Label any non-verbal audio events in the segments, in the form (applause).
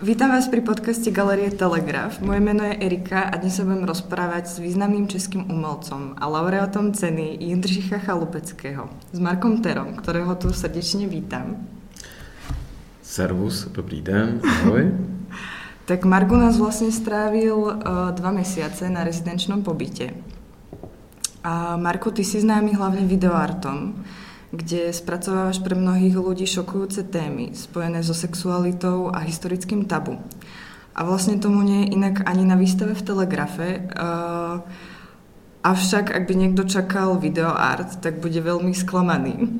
Vítam vás pri podcaste Galerie Telegraf. Moje meno je Erika a dnes sa budem rozprávať s významným českým umelcom a laureátom ceny Jindřicha Chalupeckého, s Markom Terom, ktorého tu srdečne vítam. Servus, dobrý den, ahoj. (laughs) tak Margu nás vlastne strávil uh, dva mesiace na rezidenčnom pobyte. A Marko, ty si známy hlavne videoartom kde spracovávaš pre mnohých ľudí šokujúce témy spojené so sexualitou a historickým tabu. A vlastne tomu nie je inak ani na výstave v Telegrafe. Uh, avšak, ak by niekto čakal videoart, tak bude veľmi sklamaný.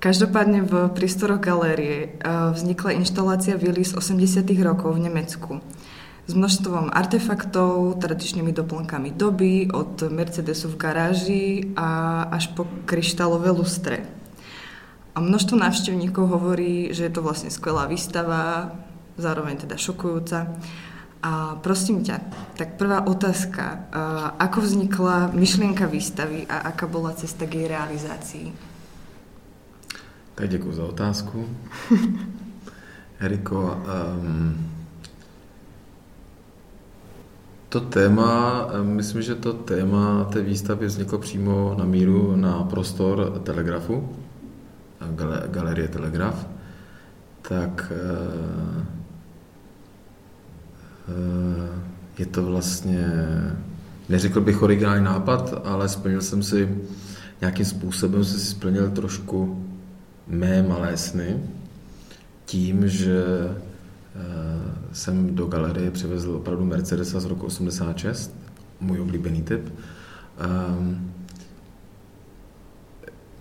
Každopádne v prístoroch galérie uh, vznikla inštalácia vily z 80. rokov v Nemecku s množstvom artefaktov, tradičnými doplnkami doby, od Mercedesu v garáži a až po kryštálové lustre. A množstvo návštevníkov hovorí, že je to vlastne skvelá výstava, zároveň teda šokujúca. A prosím ťa, tak prvá otázka. Ako vznikla myšlienka výstavy a aká bola cesta k jej realizácii? Tak děkuji za otázku. (laughs) Eriko, um, to téma, eh, myslím, že to téma té výstavy vzniklo přímo na míru na prostor Telegrafu, Galerie Telegraf, tak eh, eh, je to vlastně, neřekl bych originální nápad, ale splnil jsem si, nějakým způsobem jsem si splnil trošku mé malé sny, tím, že jsem do galerie přivezl opravdu Mercedesa z roku 86, můj oblíbený typ. Um,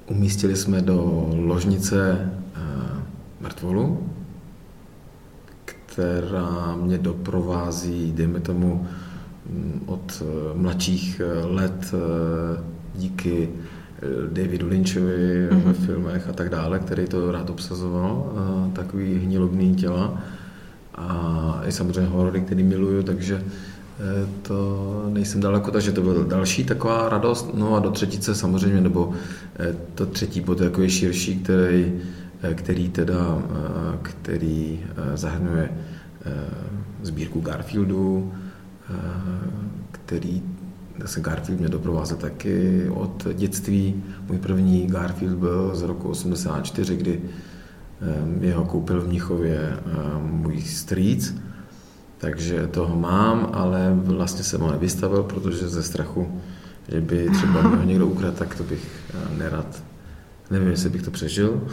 umístili jsme do ložnice uh, mrtvolu, která mě doprovází, dejme tomu, mm, od mladších let díky Davidu Lynchovi mm-hmm. ve filmech a tak dále, který to rád obsazoval, takový hnilobný těla a i samozřejmě horory, který miluju, takže eh, to nejsem daleko, takže to byla další taková radost. No a do třetice samozřejmě, nebo eh, to třetí bod jako je širší, který, eh, který teda, který zahrnuje sbírku Garfieldu, který se Garfield mě doprovázel taky od dětství. Můj první Garfield byl z roku 84, kdy jeho koupil v Mnichově můj strýc, takže toho mám, ale vlastně jsem ho nevystavil, protože ze strachu, že by třeba mě ho někdo ukradl, tak to bych nerad. Nevím, jestli bych to přežil. (laughs)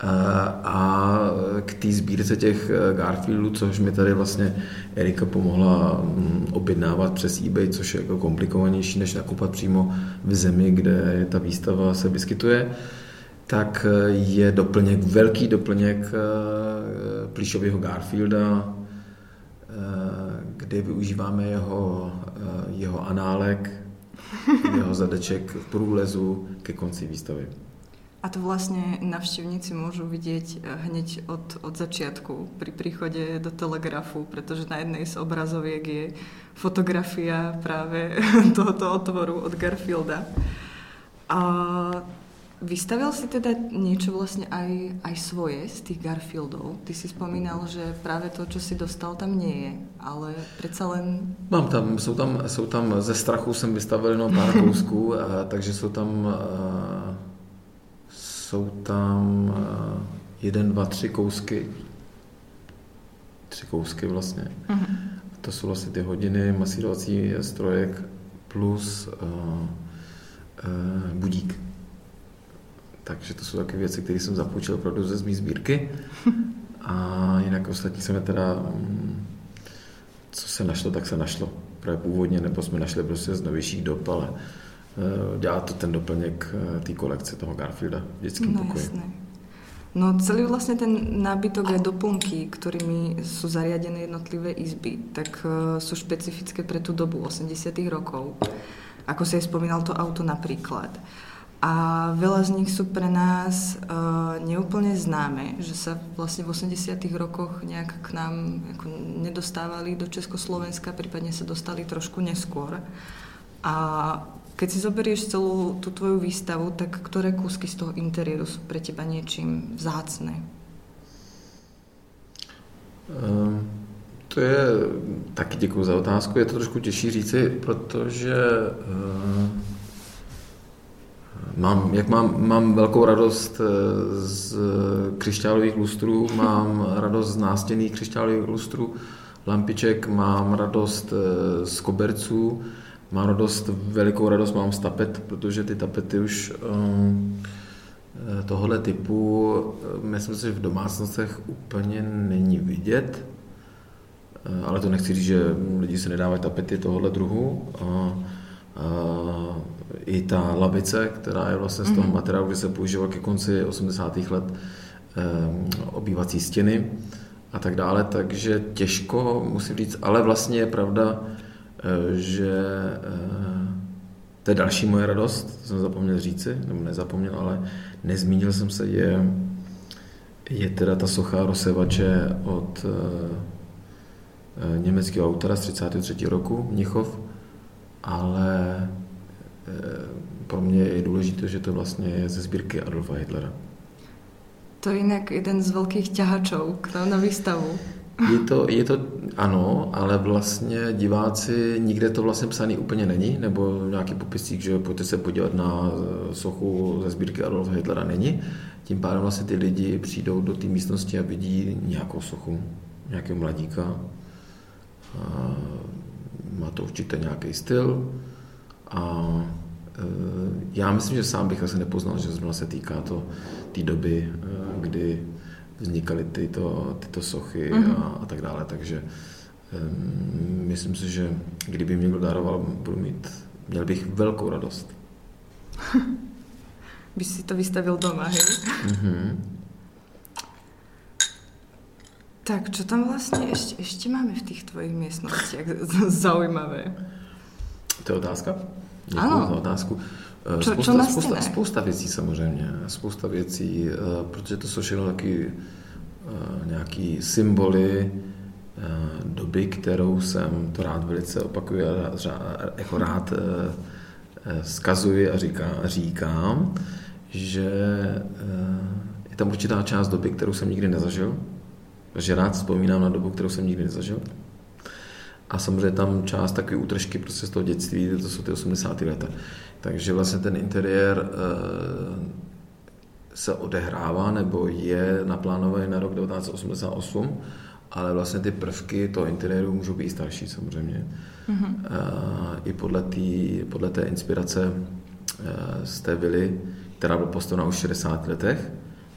A k té sbírce těch eh, Garfieldů, což mi tady vlastně Erika pomohla mm, objednávat přes eBay, což je jako komplikovanější, než nakupovat přímo v zemi, kde ta výstava se vyskytuje, tak eh, je doplněk, velký doplněk eh, plíšového Garfielda, eh, kde využíváme jeho, jeho análek, jeho zadeček v průlezu ke konci výstavy. A to vlastně navštěvníci můžou vidět hned od, od začátku při příchodě do telegrafu, protože na jednej z obrazověk je fotografia právě (laughs) tohoto otvoru od Garfielda. A Vystavil si teda niečo vlastne aj, aj svoje z tých Garfieldov? Ty si spomínal, že práve to, čo si dostal, tam nie je, ale predsa len... Mám tam, jsou tam, jsou tam ze strachu jsem vystavil jenom pár (laughs) kousků, a, takže jsou tam, a, jsou tam a, jeden, dva, tři kousky, tři kousky vlastně. Uh-huh. To jsou vlastně ty hodiny masírovací strojek plus a, a, budík. Takže to jsou takové věci, které jsem zapůjčil opravdu ze zmí sbírky. A jinak ostatní jsme teda, mm, co se našlo, tak se našlo. Právě původně, nebo jsme našli prostě z novějších dob, ale eh, dělá to ten doplněk eh, té kolekce toho Garfielda v dětském no, pokoji. Jasné. No celý vlastně ten nábytok a doplnky, kterými jsou zariadené jednotlivé izby, tak uh, jsou špecifické pre tu dobu 80 rokov. Ako si aj spomínal to auto napríklad. A veľa z nich sú pre nás uh, neúplne známe, že sa vlastne v 80 rokoch nejak k nám ako nedostávali do Československa, prípadne sa dostali trošku neskôr. A keď si zoberieš celú tú tvoju výstavu, tak ktoré kúsky z toho interiéru sú pre teba niečím vzácne? Um, to je, taky děkuji za otázku, je to trošku těžší říci, protože uh, mám, jak mám, mám velkou radost z křišťálových lustrů, mám radost z nástěnných křišťálových lustrů, lampiček, mám radost z koberců, mám radost, velikou radost mám z tapet, protože ty tapety už um, tohohle typu, myslím si, že v domácnostech úplně není vidět, ale to nechci říct, že lidi si nedávají tapety tohohle druhu. I ta lavice, která je vlastně z toho mhm. materiálu, kde se používala ke konci 80. let eh, obývací stěny a tak dále, takže těžko, musím říct, ale vlastně je pravda, eh, že eh, to je další moje radost, to jsem zapomněl říci, nebo nezapomněl, ale nezmínil jsem se, je, je teda ta socha rozsevače od německého autora z 33. roku, Mnichov, ale pro mě je důležité, že to vlastně je ze sbírky Adolfa Hitlera. To je jinak jeden z velkých ťahačů na výstavu. Je to, je to, ano, ale vlastně diváci, nikde to vlastně psaný úplně není, nebo nějaký popisík, že pojďte se podívat na sochu ze sbírky Adolfa Hitlera není. Tím pádem vlastně ty lidi přijdou do té místnosti a vidí nějakou sochu, nějakého mladíka. A má to určitě nějaký styl a e, já myslím, že sám bych asi nepoznal, že zrovna se týká to té doby, e, kdy vznikaly tyto, tyto sochy mm-hmm. a, a tak dále, takže um, myslím si, že kdyby mě někdo daroval, budu mít, měl bych velkou radost. (laughs) by si to vystavil doma, hej? Mm-hmm. Tak, čo tam vlastně ještě, ještě máme v těch tvojich místnostech (laughs) zaujímavé? To je otázka? Děkuji ano. za otázku. Eh, čo, spousta, čo spousta, spousta věcí samozřejmě, spousta věcí, eh, protože to jsou všechno taky eh, nějaký symboly doby, kterou jsem to rád velice opakuju a jako rád zkazuji a říká, říkám, že je tam určitá část doby, kterou jsem nikdy nezažil, že rád vzpomínám na dobu, kterou jsem nikdy nezažil. A samozřejmě tam část takové útržky prostě z toho dětství, to jsou ty 80. leta. Takže vlastně ten interiér eh, se odehrává nebo je naplánovaný na rok 1988, ale vlastně ty prvky toho interiéru můžou být starší samozřejmě. Mm-hmm. I podle, tý, podle té inspirace eh, z té vily, která byla postavena už v 60 letech,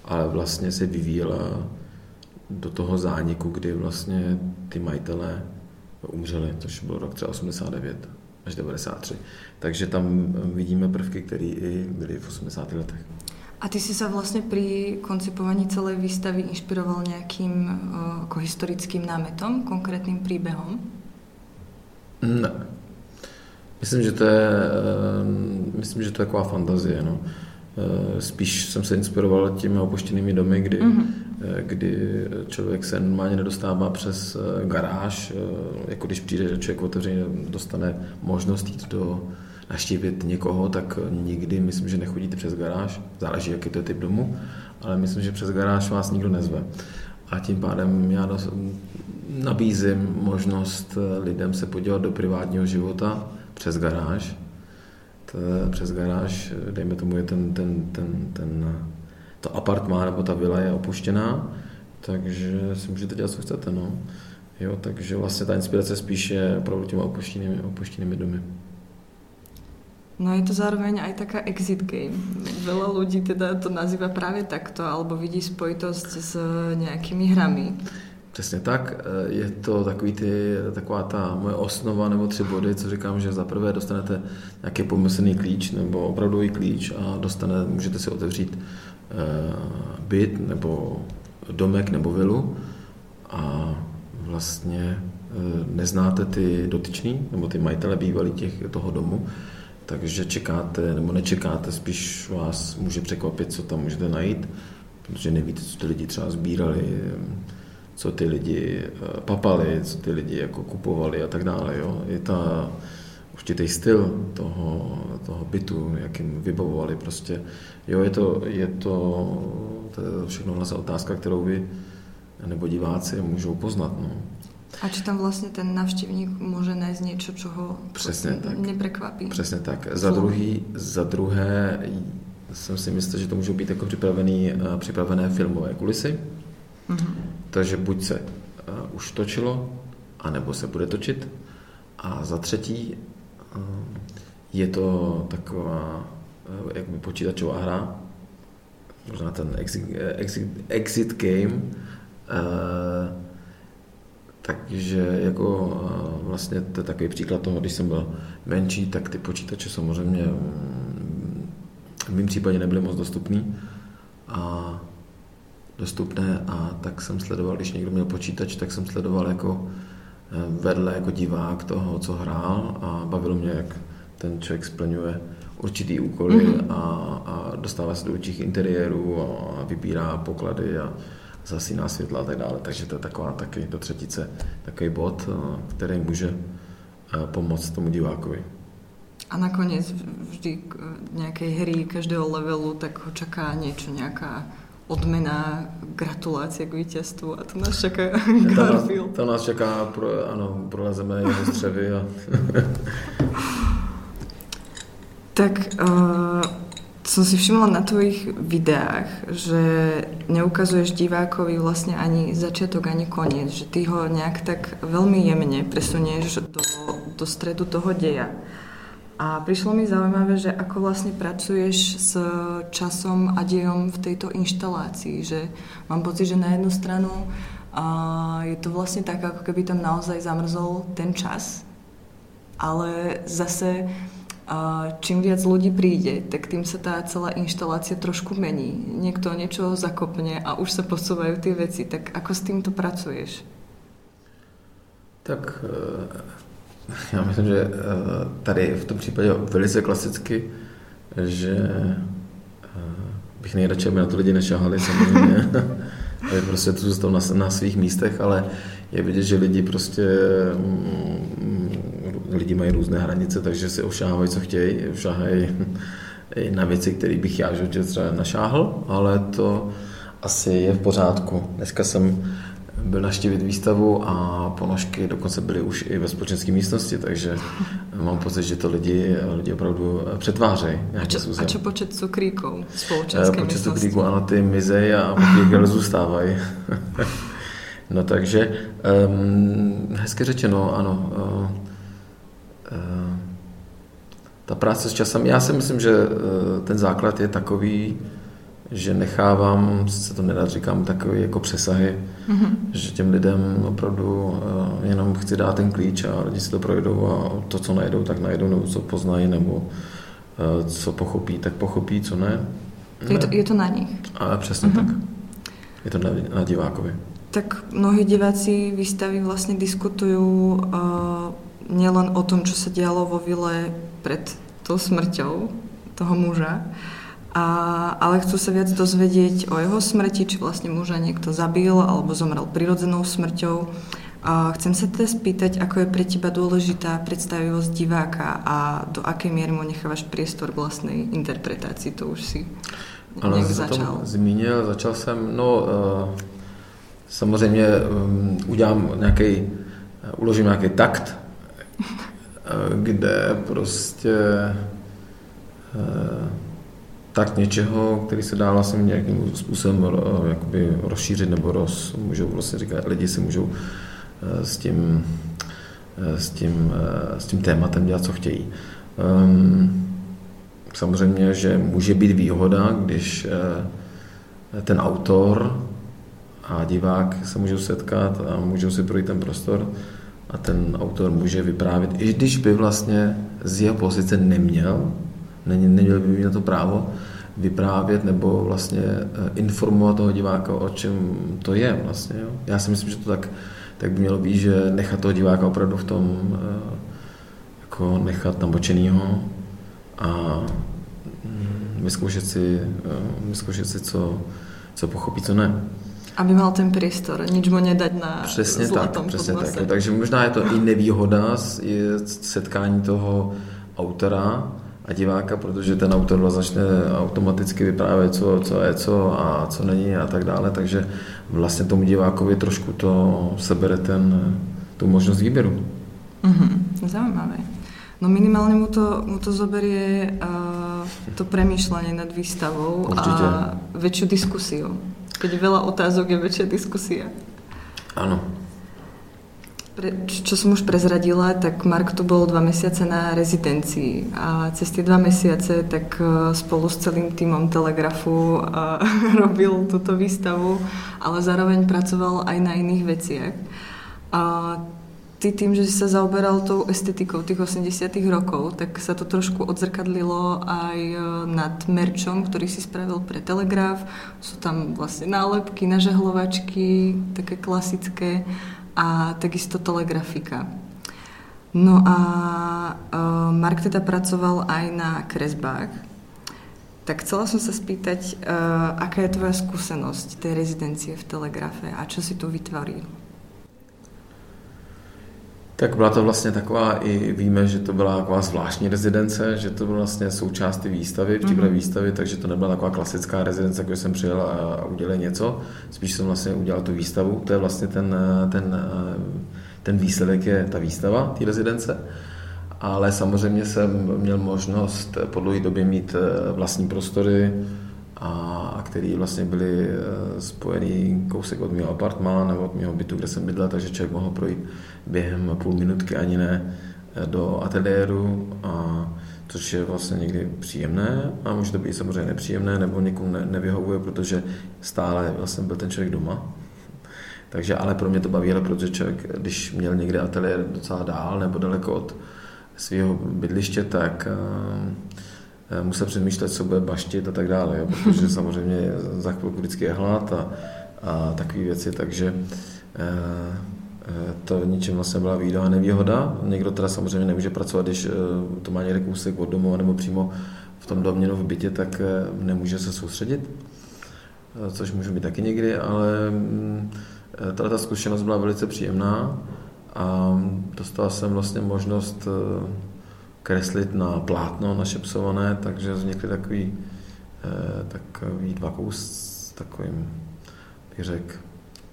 ale vlastně se vyvíjela do toho zániku, kdy vlastně ty majitelé umřeli, což byl rok třeba 89 až 93. Takže tam eh, vidíme prvky, které i byly v 80. letech. A ty si se vlastně při koncipování celé výstavy inšpiroval nějakým uh, jako historickým námetom, konkrétním příběhem? Ne. Myslím, že to je, uh, myslím, že to je taková fantazie. No. Uh, spíš jsem se inspiroval těmi opuštěnými domy, kdy mm-hmm Eh, kdy člověk se normálně nedostává přes eh, garáž, eh, jako když přijde člověk otevřeně, dostane možnost jít do naštívit někoho, tak nikdy myslím, že nechodíte přes garáž, záleží, jaký to je typ domu, ale myslím, že přes garáž vás nikdo nezve. A tím pádem já nabízím možnost lidem se podívat do privátního života přes garáž. Přes garáž, dejme tomu, je ten, ten, ten, ten to apartmá nebo ta vila je opuštěná, takže si můžete dělat, co chcete. No. Jo, takže vlastně ta inspirace spíš je opravdu těma opuštěnými, opuštěnými domy. No je to zároveň aj taká exit game. Veľa ľudí teda to nazýva právě takto, alebo vidí spojitost s nějakými hrami. Přesně tak. Je to takový ty, taková ta moje osnova nebo tři body, co říkám, že za prvé dostanete nějaký pomyslný klíč nebo opravdový klíč a dostane, můžete si otevřít Eh, byt nebo domek nebo vilu a vlastně eh, neznáte ty dotyčný nebo ty majitele bývalí těch, toho domu, takže čekáte nebo nečekáte, spíš vás může překvapit, co tam můžete najít, protože nevíte, co ty lidi třeba sbírali, co ty lidi eh, papali, co ty lidi jako kupovali a tak dále. Jo. Je ta určitý styl toho, toho bytu, jakým vybavovali prostě. Jo, je to, je to, to je všechno vlastně otázka, kterou vy nebo diváci můžou poznat. No. A či tam vlastně ten navštěvník může najít něco, co ho Přesně tak. neprekvapí? Přesně tak. Za, druhý, za druhé jsem si myslel, že to můžou být jako připravený, eh, připravené filmové kulisy. Mm-hmm. Takže buď se uh, už točilo, anebo se bude točit. A za třetí je to taková uh, jak mi počítačová hra, možná ten exit, exit, exit game, uh, takže jako vlastně to je takový příklad toho, když jsem byl menší, tak ty počítače samozřejmě mm, v mém případě nebyly moc dostupný a dostupné a tak jsem sledoval, když někdo měl počítač, tak jsem sledoval jako eh, vedle jako divák toho, co hrál a bavilo mě, jak ten člověk splňuje určitý úkoly mm-hmm. a, a dostává se do určitých interiérů a vybírá poklady a zasíná světla a tak dále. Takže to je taková taky do třetice takový bod, eh, který může eh, pomoct tomu divákovi. A nakonec vždy nějaké hry každého levelu, tak ho čaká něco, nějaká odmena, gratulace k vítězstvu a to nás čaká (laughs) Garfield. To nás čeká, pro, ano, prolezeme jeho střevy a... (laughs) tak uh, som si všimla na tvojich videách, že neukazuješ divákovi vlastne ani začiatok, ani koniec, že ty ho nejak tak veľmi jemne presunieš do, do stredu toho deja. A prišlo mi zaujímavé, že ako vlastne pracuješ s časom a dejom v tejto inštalácii, že mám pocit, že na jednu stranu a je to vlastne tak, ako keby tam naozaj zamrzol ten čas, ale zase a čím viac ľudí príde, tak tým sa tá celá inštalácia trošku mení. Niekto niečo zakopne a už sa posúvajú tie veci. Tak ako s týmto pracuješ? Tak eh, (laughs) já myslím, že eh, tady v tom případě velice klasicky, že eh, bych nejradši, aby na to lidi nešahali samozřejmě, (laughs) aby prostě to zůstal na, na svých místech, ale je vidět, že lidi prostě mm, lidi mají různé hranice, takže si ošáhají, co chtějí, ošáhají i na věci, které bych já že třeba našáhl, ale to asi je v pořádku. Dneska jsem byl naštívit výstavu a ponožky dokonce byly už i ve společenské místnosti, takže (laughs) mám pocit, že to lidi, lidi opravdu přetvářejí. A čo, a čo počet cukríků společenské Počet místnosti? cukríků, ano, ty mizej a cukríky zůstávají. (laughs) no takže, um, hezky řečeno, ano, uh, Eh, ta práce s časem, já si myslím, že eh, ten základ je takový, že nechávám, se to nedá, říkám, takový jako přesahy, mm-hmm. že těm lidem opravdu eh, jenom chci dát ten klíč a lidi si to projdou a to, co najdou, tak najdou, nebo co poznají, nebo co pochopí, tak pochopí, co ne. ne. Je, to, je to na nich. A přesně mm-hmm. tak. Je to na, na divákovi. Tak mnohí diváci výstavy vlastně diskutují uh, nielen o tom, čo sa dialo vo vile pred tou smrťou toho muža, a, ale chcú sa viac dozvedieť o jeho smrti, či vlastne muža niekto zabil alebo zomrel prirodzenou smrťou. A chcem sa teda spýtať, ako je pre teba dôležitá predstavivosť diváka a do akej miery mu nechávaš priestor vlastnej interpretácii, to už si ano, začal. zmínil, začal jsem, no uh, samozřejmě um, udělám nějaký, uh, uložím nějaký takt kde prostě eh, tak něčeho, který se dá vlastně nějakým způsobem eh, jakoby rozšířit nebo roz, můžou vlastně říkat, lidi si můžou eh, s tím, s tím, s tím tématem dělat, co chtějí. Ehm, samozřejmě, že může být výhoda, když ten autor a divák se můžou setkat a můžou si projít ten prostor, a ten autor může vyprávět, i když by vlastně z jeho pozice neměl, neměl by mít na to právo vyprávět nebo vlastně eh, informovat toho diváka, o čem to je vlastně. Jo? Já si myslím, že to tak, tak by mělo být, že nechat toho diváka opravdu v tom eh, jako nechat namočenýho a mm, vyzkoušet si, eh, vyzkoušet si co, co pochopí, co ne. Aby mal ten priestor, nič mu nedať na Přesně tak, přesně tak. Takže možná je to i nevýhoda z setkání toho autora a diváka, protože ten autor začne automaticky vyprávět, co, co je co a co není a tak dále, takže vlastně tomu divákovi trošku to sebere ten, tu možnost výběru. Mm-hmm, zaujímavé. No minimálne mu to, mu to zoberie uh, to premýšľanie nad výstavou Určite. a väčšiu diskusiu. Keď veľa otázok je väčšia diskusia. Áno. Čo som už prezradila, tak Mark tu bol dva mesiace na rezidencii a cez tie dva mesiace tak e, spolu s celým týmom Telegrafu uh, (laughs) robil túto výstavu, ale zároveň pracoval aj na iných veciach. A ty tým, že sa zaoberal tou estetikou tých 80 rokov, tak sa to trošku odzrkadlilo aj e, nad merčom, ktorý si spravil pre Telegraf. Sú tam vlastne nálepky, nažehlovačky, také klasické a takisto telegrafika. No a uh, Mark teda pracoval aj na kresbách. Tak chcela som sa spýtať, uh, aká je tvoja skúsenosť tej rezidencie v Telegrafe a čo si tu vytvoril? Tak byla to vlastně taková, i víme, že to byla taková zvláštní rezidence, že to bylo vlastně součást ty výstavy, příprav mm-hmm. výstavy, takže to nebyla taková klasická rezidence, jako jsem přijel a udělal něco. Spíš jsem vlastně udělal tu výstavu. To je vlastně ten, ten, ten výsledek je ta výstava, té rezidence. Ale samozřejmě jsem měl možnost po dlouhé době mít eh, vlastní prostory, a který vlastně byly eh, spojený kousek od mého apartmá nebo od mého bytu, kde jsem bydlel, takže člověk mohl projít během půl minutky ani ne eh, do ateliéru, a, což je vlastně někdy příjemné a může to být samozřejmě nepříjemné nebo někomu ne, nevyhovuje, protože stále vlastně byl ten člověk doma. (laughs) Takže ale pro mě to bavilo, protože člověk, když měl někde ateliér docela dál nebo daleko od svého bydliště, tak Eh, musel přemýšlet, co bude baštit a tak dále, jo, protože (laughs) samozřejmě za chvilku vždycky je hlad a, a takové věci, takže e, to ničem vlastně byla výhoda a nevýhoda. Někdo teda samozřejmě nemůže pracovat, když to má někde kousek od domu nebo přímo v tom domě v bytě, tak nemůže se soustředit, což můžu být taky někdy, ale mm, tato zkušenost byla velice příjemná a dostal jsem vlastně možnost kreslit na plátno našepsované, takže vznikly takový, eh, takový dva kus takovým, bych řekl,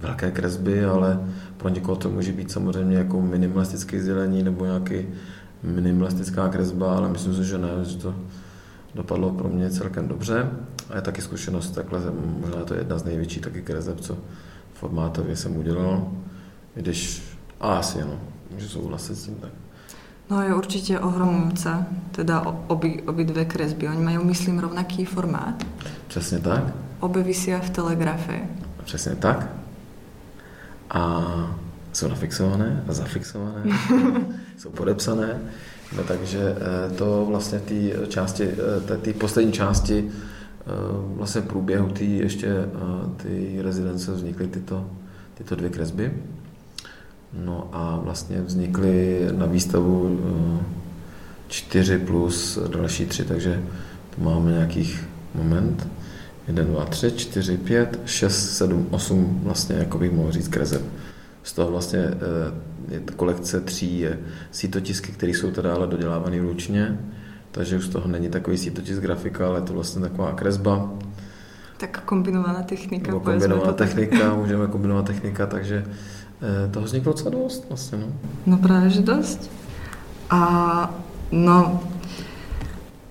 velké kresby, ale pro někoho to může být samozřejmě jako minimalistické sdělení nebo nějaký minimalistická kresba, ale myslím si, že ne, že to dopadlo pro mě celkem dobře. A je taky zkušenost, takhle, možná to je jedna z největších taky kreseb, co formátově jsem udělal, když, a asi ano, můžu souhlasit s tím tak. No je určite ohromujúca, teda obi, obi dve kresby. Oni majú, myslím, rovnaký formát. Přesně tak. Obe vysia v telegrafe. Přesně tak. A jsou nafixované a zafixované, (laughs) jsou podepsané. No, takže eh, to vlastně ty části, eh, ty poslední části eh, vlastně v průběhu ty ještě ty rezidence vznikly tyto, tyto dvě kresby. No a vlastně vznikly na výstavu eh, čtyři plus další tři, takže tu máme nějakých moment. 1, 2, 3, 4, 5, 6, 7, 8 vlastně, jako bych mohl říct, kreseb. Z toho vlastně eh, je to kolekce tří sítotisky, které jsou teda ale dodělávané ručně, takže už z toho není takový sítotisk grafika, ale je to vlastně taková kresba. Tak kombinovaná technika. Nebo kombinovaná technika, můžeme kombinovat technika, takže Eh, toho vzniklo docela dost vlastně, no. No právě, že dost. A no,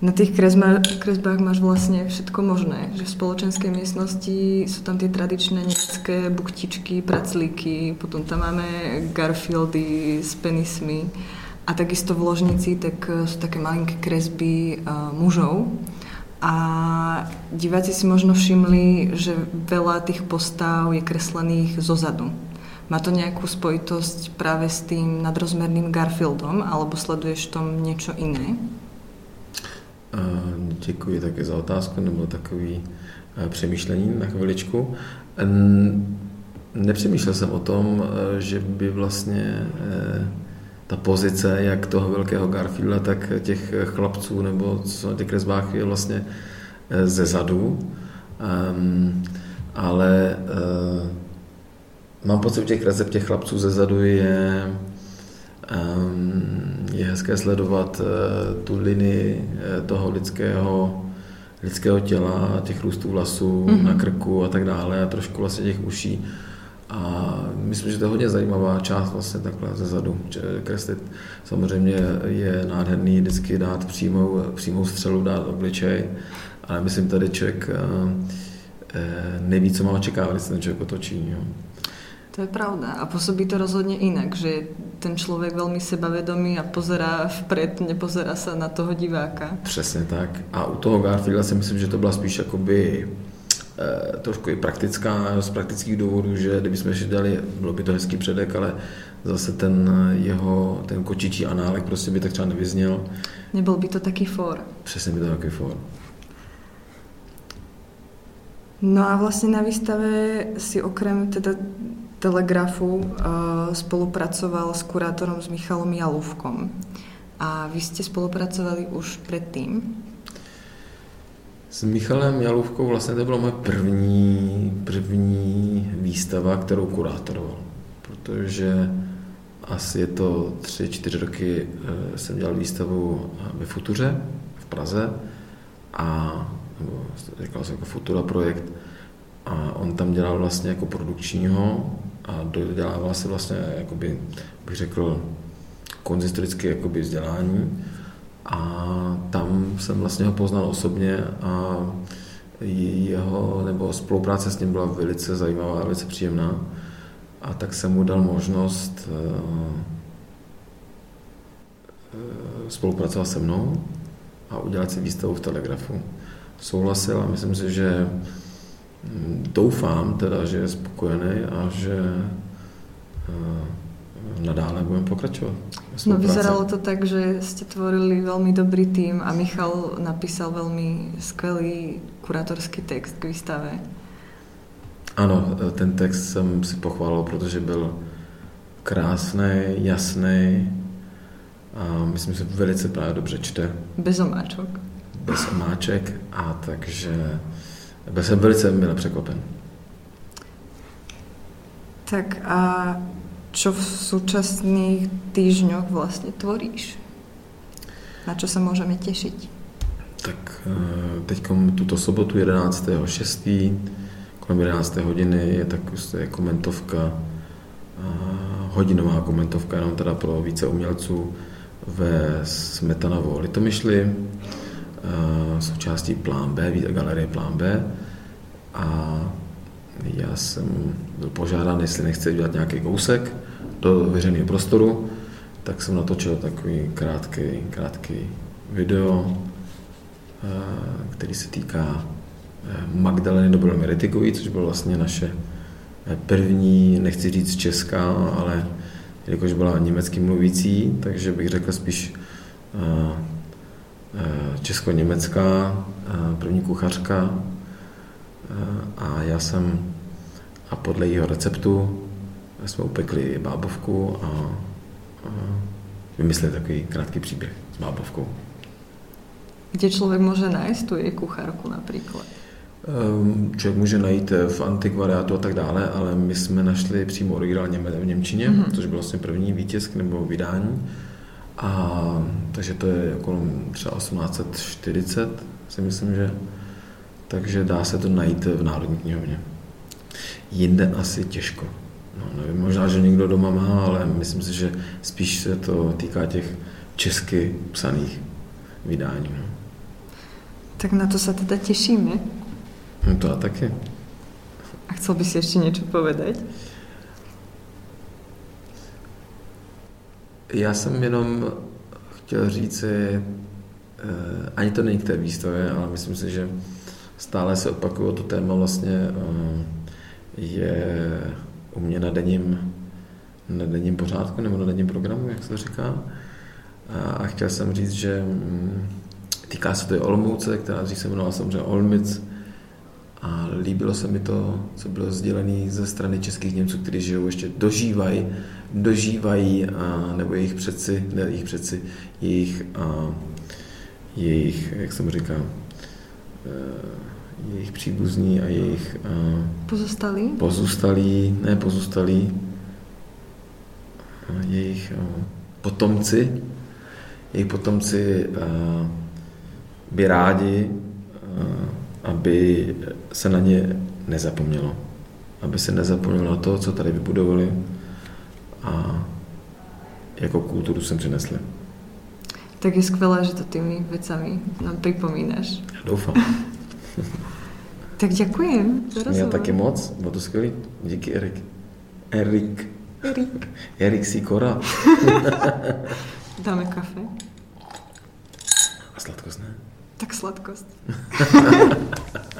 na tých kresbách, kresbách máš vlastne všetko možné. Že v spoločenskej miestnosti sú tam tie tradičné nemecké buktičky, praclíky, potom tam máme Garfieldy s penismi a takisto v ložnici tak eh, sú také malinké kresby uh, mužov. A diváci si možno všimli, že veľa tých postav je kreslených zozadu. Má to nejakú spojitosť práve s tým nadrozmerným Garfieldom, alebo sleduješ tom niečo iné? Děkuji také za otázku, nebo takový přemýšlení na chviličku. Nepřemýšlel jsem o tom, že by vlastně ta pozice jak toho velkého Garfielda, tak těch chlapců, nebo co těch kresbách je vlastně ze zadu. Um, ale mám pocit, že těch recept těch chlapců ze zadu je Ehm, je hezké sledovat eh, tu linii eh, toho lidského, lidského těla, těch růstů vlasů mm-hmm. na krku a tak dále a trošku vlastně těch uší. A myslím, že to je hodně zajímavá část vlastně takhle ze zadu. Kreslit samozřejmě je nádherný vždycky dát přímou, přímou střelu, dát obličej, ale myslím tady člověk eh, neví, co má očekávat, když se ten člověk otočí. Jo. To je pravda. A působí to rozhodně jinak, že ten člověk velmi sebavědomý a pozerá vpred, nepozerá se na toho diváka. Přesně tak. A u toho Garfielda si myslím, že to byla spíš jakoby eh, trošku i praktická, z praktických důvodů, že kdybychom ještě dali, bylo by to hezký předek, ale zase ten jeho, ten kočičí análek prostě by tak třeba nevyzněl. Nebyl by to taky for. Přesně by to taky for. No a vlastně na výstave si okrem teda Telegrafu uh, spolupracoval s kurátorom s Michalom Jalúvkom. A vy jste spolupracovali už předtím? S Michalem Jalůvkou vlastně to byla moje první, první výstava, kterou kurátoroval. Protože asi je to tři, čtyři roky eh, jsem dělal výstavu ve Futuře v Praze a nebo říkal jsem jako Futura projekt a on tam dělal vlastně jako produkčního a dodělával se vlastně, jakoby, bych řekl, konzistorické jakoby vzdělání a tam jsem vlastně ho poznal osobně a jeho, nebo spolupráce s ním byla velice zajímavá, velice příjemná a tak jsem mu dal možnost uh, spolupracovat se mnou a udělat si výstavu v Telegrafu. Souhlasil a myslím si, že doufám teda, že je spokojený a že eh, nadále budeme pokračovat. No vyzeralo to tak, že jste tvorili velmi dobrý tým a Michal napísal velmi skvělý kurátorský text k výstave. Ano, ten text jsem si pochválil, protože byl krásný, jasný a myslím, že velice právě dobře čte. Bez omáček. Bez omáček a takže byl jsem velice milé překvapen. Tak a co v současných týždňoch vlastně tvoríš? Na co se můžeme těšit? Tak eh, teď tuto sobotu 11.6. kolem 11. hodiny je tak je komentovka, eh, hodinová komentovka jenom teda pro více umělců ve Smetanovo Litomyšli, součástí Plán B, galerie Plán B. A já jsem byl požádán, jestli nechce dělat nějaký kousek do veřejného prostoru, tak jsem natočil takový krátký, krátký video, eh, který se týká eh, Magdaleny Dobré Meritikový, což bylo vlastně naše první, nechci říct česká, ale jelikož byla německy mluvící, takže bych řekl spíš Eh, česko-německá, eh, první kuchařka eh, a já jsem a podle jeho receptu jsme upekli bábovku a, a vymysleli takový krátký příběh s bábovkou. Kde člověk může najít tu její kucharku například? Ehm, člověk může najít v antikvariátu a tak dále, ale my jsme našli přímo originál v Němčině, mm-hmm. což byl vlastně první výtisk nebo vydání. A takže to je okolo třeba 1840, si myslím, že. Takže dá se to najít v Národní knihovně. Jinde asi těžko. No, nevím, možná, že někdo doma má, ale myslím si, že spíš se to týká těch česky psaných vydání. No. Tak na to se teda těšíme. No to a taky. A chcel bys ještě něco povedať? Já jsem jenom chtěl říci, eh, ani to není k té výstavě, ale myslím si, že stále se opakuje to téma vlastně eh, je u mě na denním, na denním pořádku nebo na denním programu, jak se to říká. A chtěl jsem říct, že mm, týká se to i Olomouce, která dřív se jmenovala samozřejmě Olmic, a líbilo se mi to, co bylo sdělené ze strany českých Němců, kteří žijou, ještě dožívají, dožívají, a, nebo jejich předci, ne jejich předci, jejich, a, jejich, jak jsem říkal, e, jejich příbuzní a jejich... A, pozůstalí? Pozůstalí, ne pozůstalí, a jejich... A, potomci, jejich potomci by rádi, aby se na ně nezapomnělo. Aby se nezapomnělo na to, co tady vybudovali a jako kulturu sem přinesli. Tak je skvělé, že to tými věcami nám připomínáš. Já doufám. (laughs) tak děkuji. Já taky moc, bylo to skvělý. Díky Erik. Erik. Erik. Erik Sikora. (laughs) Dáme kafe. A sladkost ne? Tak sladkost. (laughs)